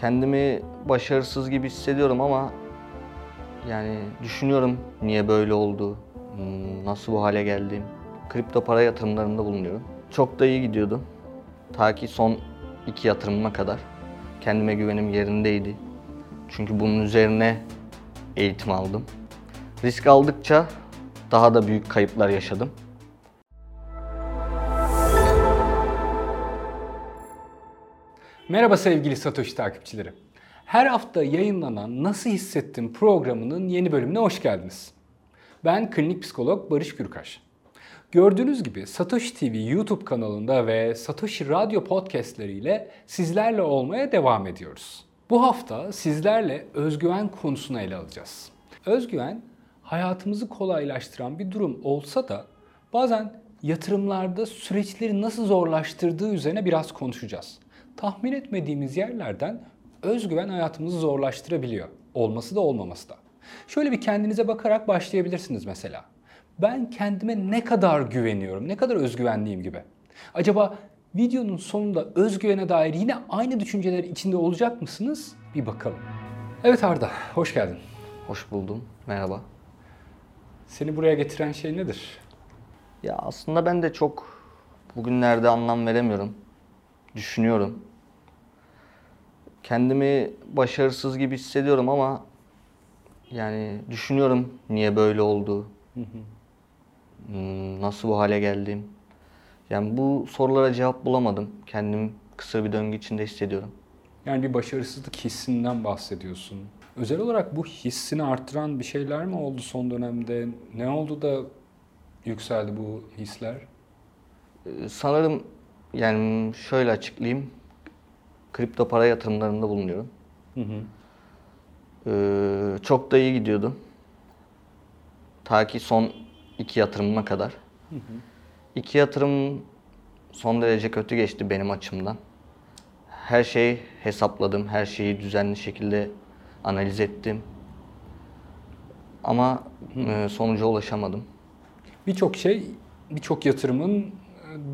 Kendimi başarısız gibi hissediyorum ama yani düşünüyorum niye böyle oldu, hmm, nasıl bu hale geldim. Kripto para yatırımlarında bulunuyorum. Çok da iyi gidiyordu. Ta ki son iki yatırımıma kadar. Kendime güvenim yerindeydi. Çünkü bunun üzerine eğitim aldım. Risk aldıkça daha da büyük kayıplar yaşadım. Merhaba sevgili Satoshi takipçileri. Her hafta yayınlanan Nasıl Hissettim programının yeni bölümüne hoş geldiniz. Ben klinik psikolog Barış Gürkaş. Gördüğünüz gibi Satoshi TV YouTube kanalında ve Satoshi Radyo podcastleriyle sizlerle olmaya devam ediyoruz. Bu hafta sizlerle özgüven konusunu ele alacağız. Özgüven hayatımızı kolaylaştıran bir durum olsa da bazen yatırımlarda süreçleri nasıl zorlaştırdığı üzerine biraz konuşacağız. Tahmin etmediğimiz yerlerden özgüven hayatımızı zorlaştırabiliyor. Olması da olmaması da. Şöyle bir kendinize bakarak başlayabilirsiniz mesela. Ben kendime ne kadar güveniyorum, ne kadar özgüvenliyim gibi. Acaba videonun sonunda özgüvene dair yine aynı düşünceler içinde olacak mısınız? Bir bakalım. Evet Arda, hoş geldin. Hoş buldum. Merhaba. Seni buraya getiren şey nedir? Ya aslında ben de çok bugünlerde anlam veremiyorum. Düşünüyorum. Kendimi başarısız gibi hissediyorum ama yani düşünüyorum niye böyle oldu. Hmm, Nasıl bu hale geldim. Yani bu sorulara cevap bulamadım. Kendim kısır bir döngü içinde hissediyorum. Yani bir başarısızlık hissinden bahsediyorsun. Özel olarak bu hissini arttıran bir şeyler mi oldu son dönemde? Ne oldu da yükseldi bu hisler? Ee, Sanırım yani şöyle açıklayayım. Kripto para yatırımlarında bulunuyorum. Hı hı. Ee, çok da iyi gidiyordum. Ta ki son iki yatırımıma kadar. İki yatırım son derece kötü geçti benim açımdan. Her şeyi hesapladım, her şeyi düzenli şekilde analiz ettim. Ama e, sonuca ulaşamadım. Birçok şey, birçok yatırımın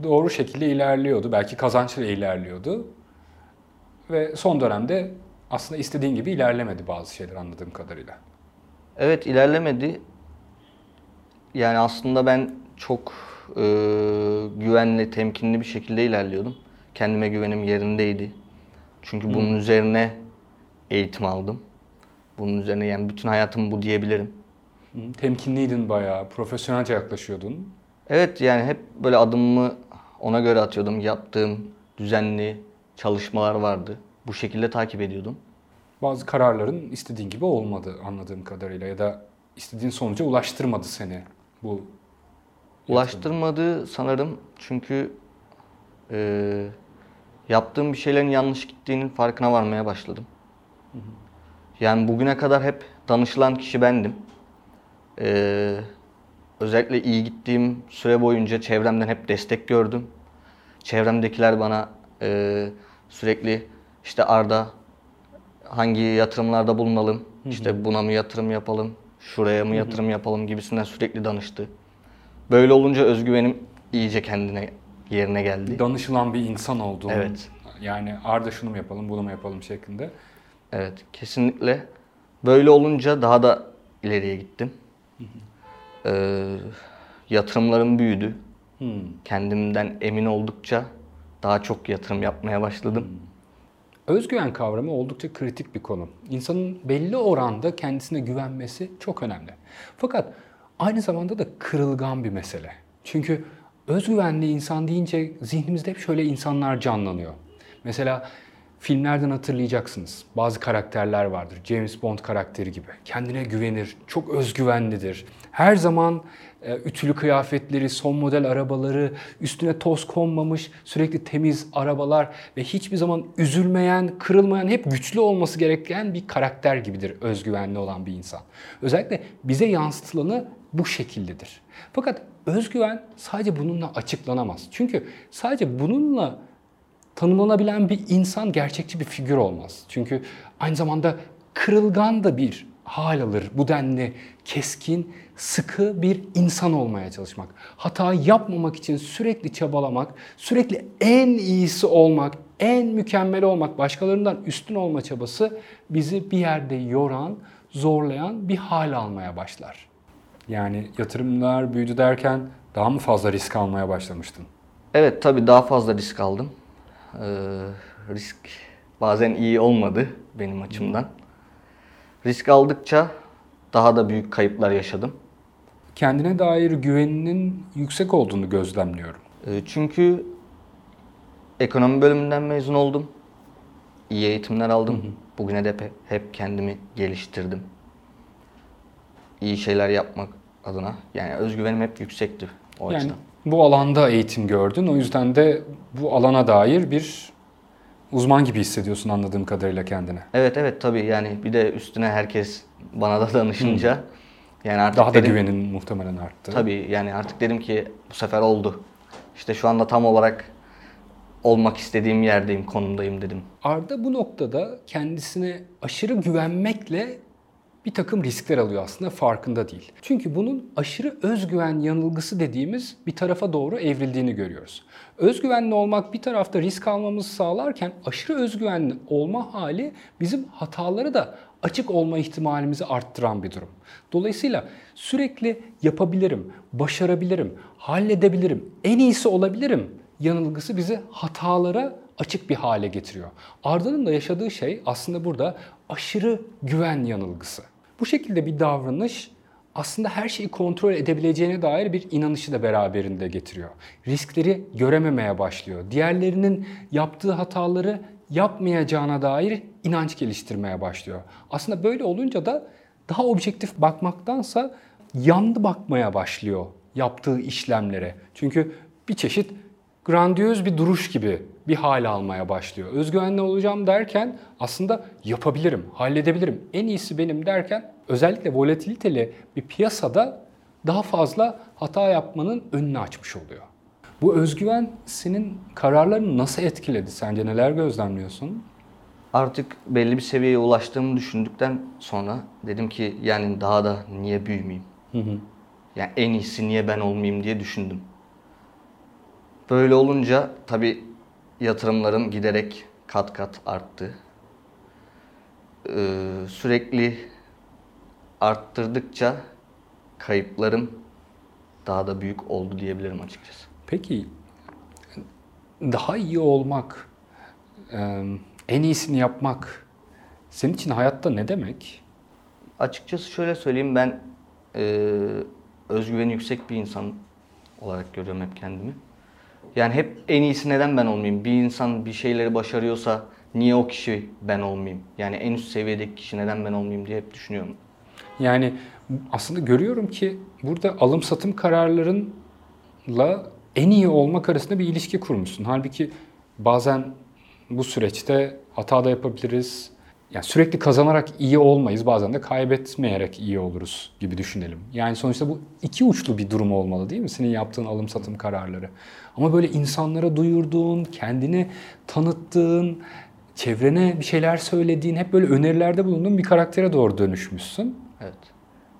doğru şekilde ilerliyordu. Belki kazançlı ilerliyordu. Ve son dönemde aslında istediğin gibi ilerlemedi bazı şeyler anladığım kadarıyla. Evet ilerlemedi. Yani aslında ben çok e, güvenli, temkinli bir şekilde ilerliyordum. Kendime güvenim yerindeydi. Çünkü bunun üzerine eğitim aldım. Bunun üzerine yani bütün hayatım bu diyebilirim. Hı, Temkinliydin bayağı, profesyonelce yaklaşıyordun. Evet yani hep böyle adımımı ona göre atıyordum. Yaptığım düzenli çalışmalar vardı. Bu şekilde takip ediyordum. Bazı kararların istediğin gibi olmadı anladığım kadarıyla ya da istediğin sonuca ulaştırmadı seni bu Ulaştırmadı sanırım çünkü e, yaptığım bir şeylerin yanlış gittiğinin farkına varmaya başladım. Yani bugüne kadar hep danışılan kişi bendim. E, özellikle iyi gittiğim süre boyunca çevremden hep destek gördüm. Çevremdekiler bana e, sürekli işte Arda hangi yatırımlarda bulunalım, işte buna mı yatırım yapalım, şuraya mı yatırım yapalım gibisinden sürekli danıştı. Böyle olunca özgüvenim iyice kendine yerine geldi. danışılan bir insan olduğun. Evet. Yani Arda şunu mu yapalım, bunu mu yapalım şeklinde. Evet, kesinlikle. Böyle olunca daha da ileriye gittim. Ee, yatırımlarım büyüdü. Hmm. Kendimden emin oldukça daha çok yatırım yapmaya başladım. Özgüven kavramı oldukça kritik bir konu. İnsanın belli oranda kendisine güvenmesi çok önemli. Fakat aynı zamanda da kırılgan bir mesele. Çünkü özgüvenli insan deyince zihnimizde hep şöyle insanlar canlanıyor. Mesela filmlerden hatırlayacaksınız. Bazı karakterler vardır. James Bond karakteri gibi. Kendine güvenir, çok özgüvenlidir. Her zaman e, ütülü kıyafetleri, son model arabaları, üstüne toz konmamış, sürekli temiz arabalar ve hiçbir zaman üzülmeyen, kırılmayan, hep güçlü olması gereken bir karakter gibidir özgüvenli olan bir insan. Özellikle bize yansıtılanı bu şekildedir. Fakat özgüven sadece bununla açıklanamaz. Çünkü sadece bununla tanımlanabilen bir insan gerçekçi bir figür olmaz. Çünkü aynı zamanda kırılgan da bir hal alır. Bu denli keskin, sıkı bir insan olmaya çalışmak. Hata yapmamak için sürekli çabalamak, sürekli en iyisi olmak, en mükemmel olmak, başkalarından üstün olma çabası bizi bir yerde yoran, zorlayan bir hal almaya başlar. Yani yatırımlar büyüdü derken daha mı fazla risk almaya başlamıştın? Evet tabii daha fazla risk aldım. Ee, risk bazen iyi olmadı benim açımdan. Risk aldıkça daha da büyük kayıplar yaşadım. Kendine dair güveninin yüksek olduğunu gözlemliyorum. Ee, çünkü ekonomi bölümünden mezun oldum. İyi eğitimler aldım. Bugüne de hep, hep kendimi geliştirdim. İyi şeyler yapmak adına. Yani özgüvenim hep yüksekti o yani açıdan. bu alanda eğitim gördün. O yüzden de bu alana dair bir uzman gibi hissediyorsun anladığım kadarıyla kendine. Evet evet tabii yani bir de üstüne herkes bana da danışınca yani artık Daha da dedim, güvenin muhtemelen arttı. Tabii yani artık dedim ki bu sefer oldu. İşte şu anda tam olarak olmak istediğim yerdeyim, konumdayım dedim. Arda bu noktada kendisine aşırı güvenmekle bir takım riskler alıyor aslında farkında değil. Çünkü bunun aşırı özgüven yanılgısı dediğimiz bir tarafa doğru evrildiğini görüyoruz. Özgüvenli olmak bir tarafta risk almamızı sağlarken aşırı özgüvenli olma hali bizim hataları da açık olma ihtimalimizi arttıran bir durum. Dolayısıyla sürekli yapabilirim, başarabilirim, halledebilirim, en iyisi olabilirim yanılgısı bizi hatalara açık bir hale getiriyor. Arda'nın da yaşadığı şey aslında burada aşırı güven yanılgısı. Bu şekilde bir davranış aslında her şeyi kontrol edebileceğine dair bir inanışı da beraberinde getiriyor. Riskleri görememeye başlıyor. Diğerlerinin yaptığı hataları yapmayacağına dair inanç geliştirmeye başlıyor. Aslında böyle olunca da daha objektif bakmaktansa yandı bakmaya başlıyor yaptığı işlemlere. Çünkü bir çeşit grandiyöz bir duruş gibi bir hal almaya başlıyor. Özgüvenli olacağım derken aslında yapabilirim, halledebilirim, en iyisi benim derken özellikle volatiliteli bir piyasada daha fazla hata yapmanın önünü açmış oluyor. Bu özgüven senin kararlarını nasıl etkiledi? Sence neler gözlemliyorsun? Artık belli bir seviyeye ulaştığımı düşündükten sonra dedim ki yani daha da niye büyümeyeyim? Yani en iyisi niye ben olmayayım diye düşündüm. Böyle olunca tabi yatırımlarım giderek kat kat arttı. Ee, sürekli arttırdıkça kayıplarım daha da büyük oldu diyebilirim açıkçası. Peki daha iyi olmak, e, en iyisini yapmak senin için hayatta ne demek? Açıkçası şöyle söyleyeyim ben e, özgüveni yüksek bir insan olarak görüyorum hep kendimi. Yani hep en iyisi neden ben olmayayım? Bir insan bir şeyleri başarıyorsa niye o kişi ben olmayayım? Yani en üst seviyedeki kişi neden ben olmayayım diye hep düşünüyorum. Yani aslında görüyorum ki burada alım satım kararlarınla en iyi olmak arasında bir ilişki kurmuşsun. Halbuki bazen bu süreçte hata da yapabiliriz. Yani sürekli kazanarak iyi olmayız. Bazen de kaybetmeyerek iyi oluruz gibi düşünelim. Yani sonuçta bu iki uçlu bir durum olmalı değil mi? Senin yaptığın alım satım kararları. Ama böyle insanlara duyurduğun, kendini tanıttığın, çevrene bir şeyler söylediğin, hep böyle önerilerde bulunduğun bir karaktere doğru dönüşmüşsün. Evet.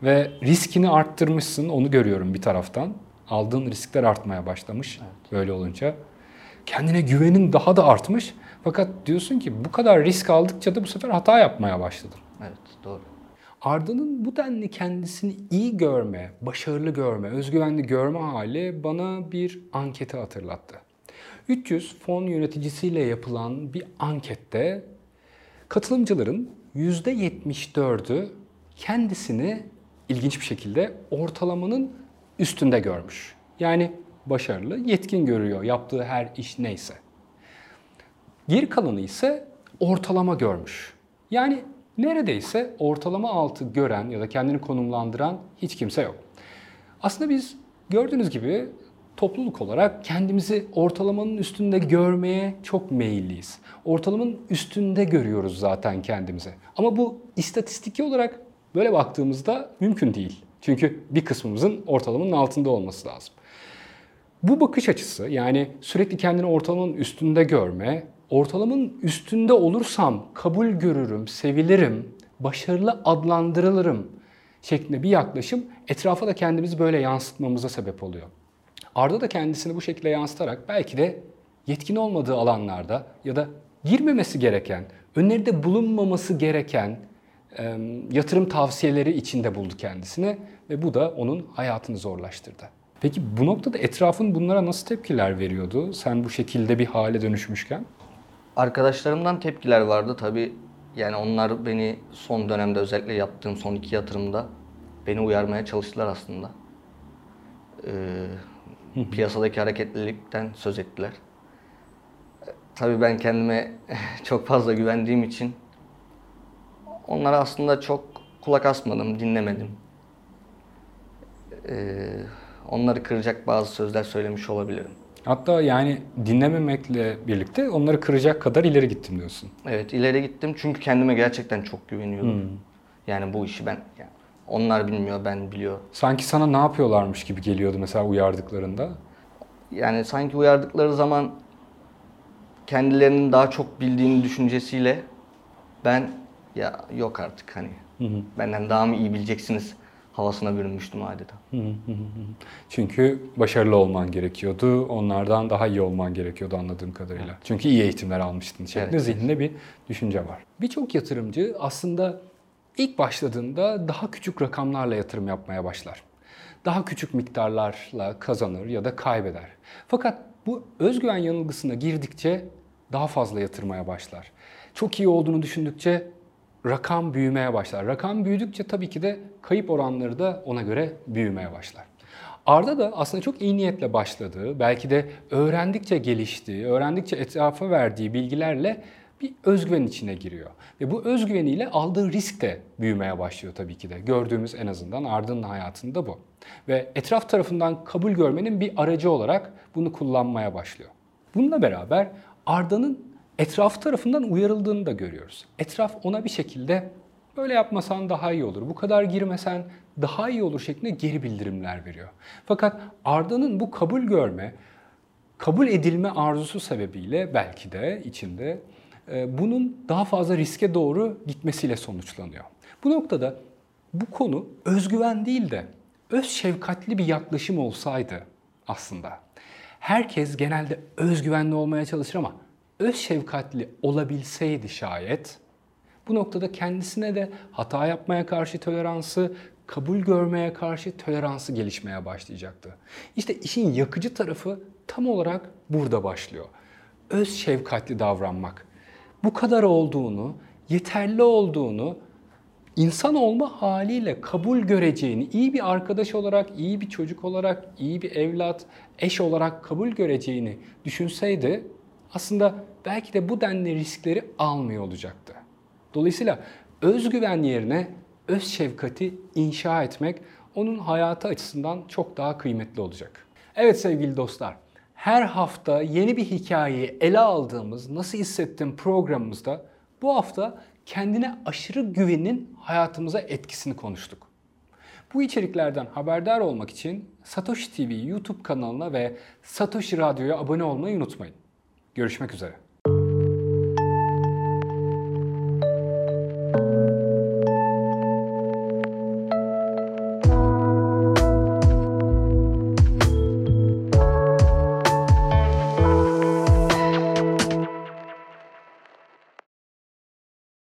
Ve riskini arttırmışsın, onu görüyorum bir taraftan. Aldığın riskler artmaya başlamış böyle olunca. Kendine güvenin daha da artmış. Fakat diyorsun ki bu kadar risk aldıkça da bu sefer hata yapmaya başladın. Evet doğru. Arda'nın bu denli kendisini iyi görme, başarılı görme, özgüvenli görme hali bana bir anketi hatırlattı. 300 fon yöneticisiyle yapılan bir ankette katılımcıların %74'ü kendisini ilginç bir şekilde ortalamanın üstünde görmüş. Yani başarılı, yetkin görüyor yaptığı her iş neyse. Geri kalanı ise ortalama görmüş. Yani neredeyse ortalama altı gören ya da kendini konumlandıran hiç kimse yok. Aslında biz gördüğünüz gibi topluluk olarak kendimizi ortalamanın üstünde görmeye çok meyilliyiz. Ortalamanın üstünde görüyoruz zaten kendimizi. Ama bu istatistiki olarak böyle baktığımızda mümkün değil. Çünkü bir kısmımızın ortalamanın altında olması lazım. Bu bakış açısı yani sürekli kendini ortalamanın üstünde görme, ortalamanın üstünde olursam kabul görürüm, sevilirim, başarılı adlandırılırım şeklinde bir yaklaşım etrafa da kendimizi böyle yansıtmamıza sebep oluyor. Arda da kendisini bu şekilde yansıtarak belki de yetkin olmadığı alanlarda ya da girmemesi gereken, önlerinde bulunmaması gereken e, yatırım tavsiyeleri içinde buldu kendisini ve bu da onun hayatını zorlaştırdı. Peki bu noktada etrafın bunlara nasıl tepkiler veriyordu? Sen bu şekilde bir hale dönüşmüşken? Arkadaşlarımdan tepkiler vardı tabi. Yani onlar beni son dönemde özellikle yaptığım son iki yatırımda beni uyarmaya çalıştılar aslında. Ee, piyasadaki hareketlilikten söz ettiler. Tabii ben kendime çok fazla güvendiğim için onlara aslında çok kulak asmadım, dinlemedim. Ee, onları kıracak bazı sözler söylemiş olabilirim. Hatta yani dinlememekle birlikte onları kıracak kadar ileri gittim diyorsun. Evet ileri gittim çünkü kendime gerçekten çok güveniyordum. Yani bu işi ben yani onlar bilmiyor ben biliyor. Sanki sana ne yapıyorlarmış gibi geliyordu mesela uyardıklarında. Yani sanki uyardıkları zaman kendilerinin daha çok bildiğini düşüncesiyle ben ya yok artık hani benden daha mı iyi bileceksiniz havasına bürünmüştüm adeta. Çünkü başarılı olman gerekiyordu. Onlardan daha iyi olman gerekiyordu anladığım kadarıyla. Çünkü iyi eğitimler almıştın şeklinde Evet. zihninde bir düşünce var. Birçok yatırımcı aslında ilk başladığında daha küçük rakamlarla yatırım yapmaya başlar. Daha küçük miktarlarla kazanır ya da kaybeder. Fakat bu özgüven yanılgısına girdikçe daha fazla yatırmaya başlar. Çok iyi olduğunu düşündükçe rakam büyümeye başlar. Rakam büyüdükçe tabii ki de kayıp oranları da ona göre büyümeye başlar. Arda da aslında çok iyi niyetle başladığı, belki de öğrendikçe geliştiği, öğrendikçe etrafa verdiği bilgilerle bir özgüven içine giriyor. Ve bu özgüveniyle aldığı risk de büyümeye başlıyor tabii ki de. Gördüğümüz en azından Arda'nın hayatında bu. Ve etraf tarafından kabul görmenin bir aracı olarak bunu kullanmaya başlıyor. Bununla beraber Arda'nın etraf tarafından uyarıldığını da görüyoruz. Etraf ona bir şekilde böyle yapmasan daha iyi olur, bu kadar girmesen daha iyi olur şeklinde geri bildirimler veriyor. Fakat Arda'nın bu kabul görme, kabul edilme arzusu sebebiyle belki de içinde e, bunun daha fazla riske doğru gitmesiyle sonuçlanıyor. Bu noktada bu konu özgüven değil de öz şefkatli bir yaklaşım olsaydı aslında. Herkes genelde özgüvenli olmaya çalışır ama öz şefkatli olabilseydi şayet bu noktada kendisine de hata yapmaya karşı toleransı, kabul görmeye karşı toleransı gelişmeye başlayacaktı. İşte işin yakıcı tarafı tam olarak burada başlıyor. Öz şefkatli davranmak. Bu kadar olduğunu, yeterli olduğunu, insan olma haliyle kabul göreceğini, iyi bir arkadaş olarak, iyi bir çocuk olarak, iyi bir evlat, eş olarak kabul göreceğini düşünseydi aslında belki de bu denli riskleri almıyor olacaktı. Dolayısıyla özgüven yerine öz şefkati inşa etmek onun hayatı açısından çok daha kıymetli olacak. Evet sevgili dostlar, her hafta yeni bir hikayeyi ele aldığımız Nasıl Hissettim programımızda bu hafta kendine aşırı güvenin hayatımıza etkisini konuştuk. Bu içeriklerden haberdar olmak için Satoshi TV YouTube kanalına ve Satoshi Radyo'ya abone olmayı unutmayın. Görüşmek üzere.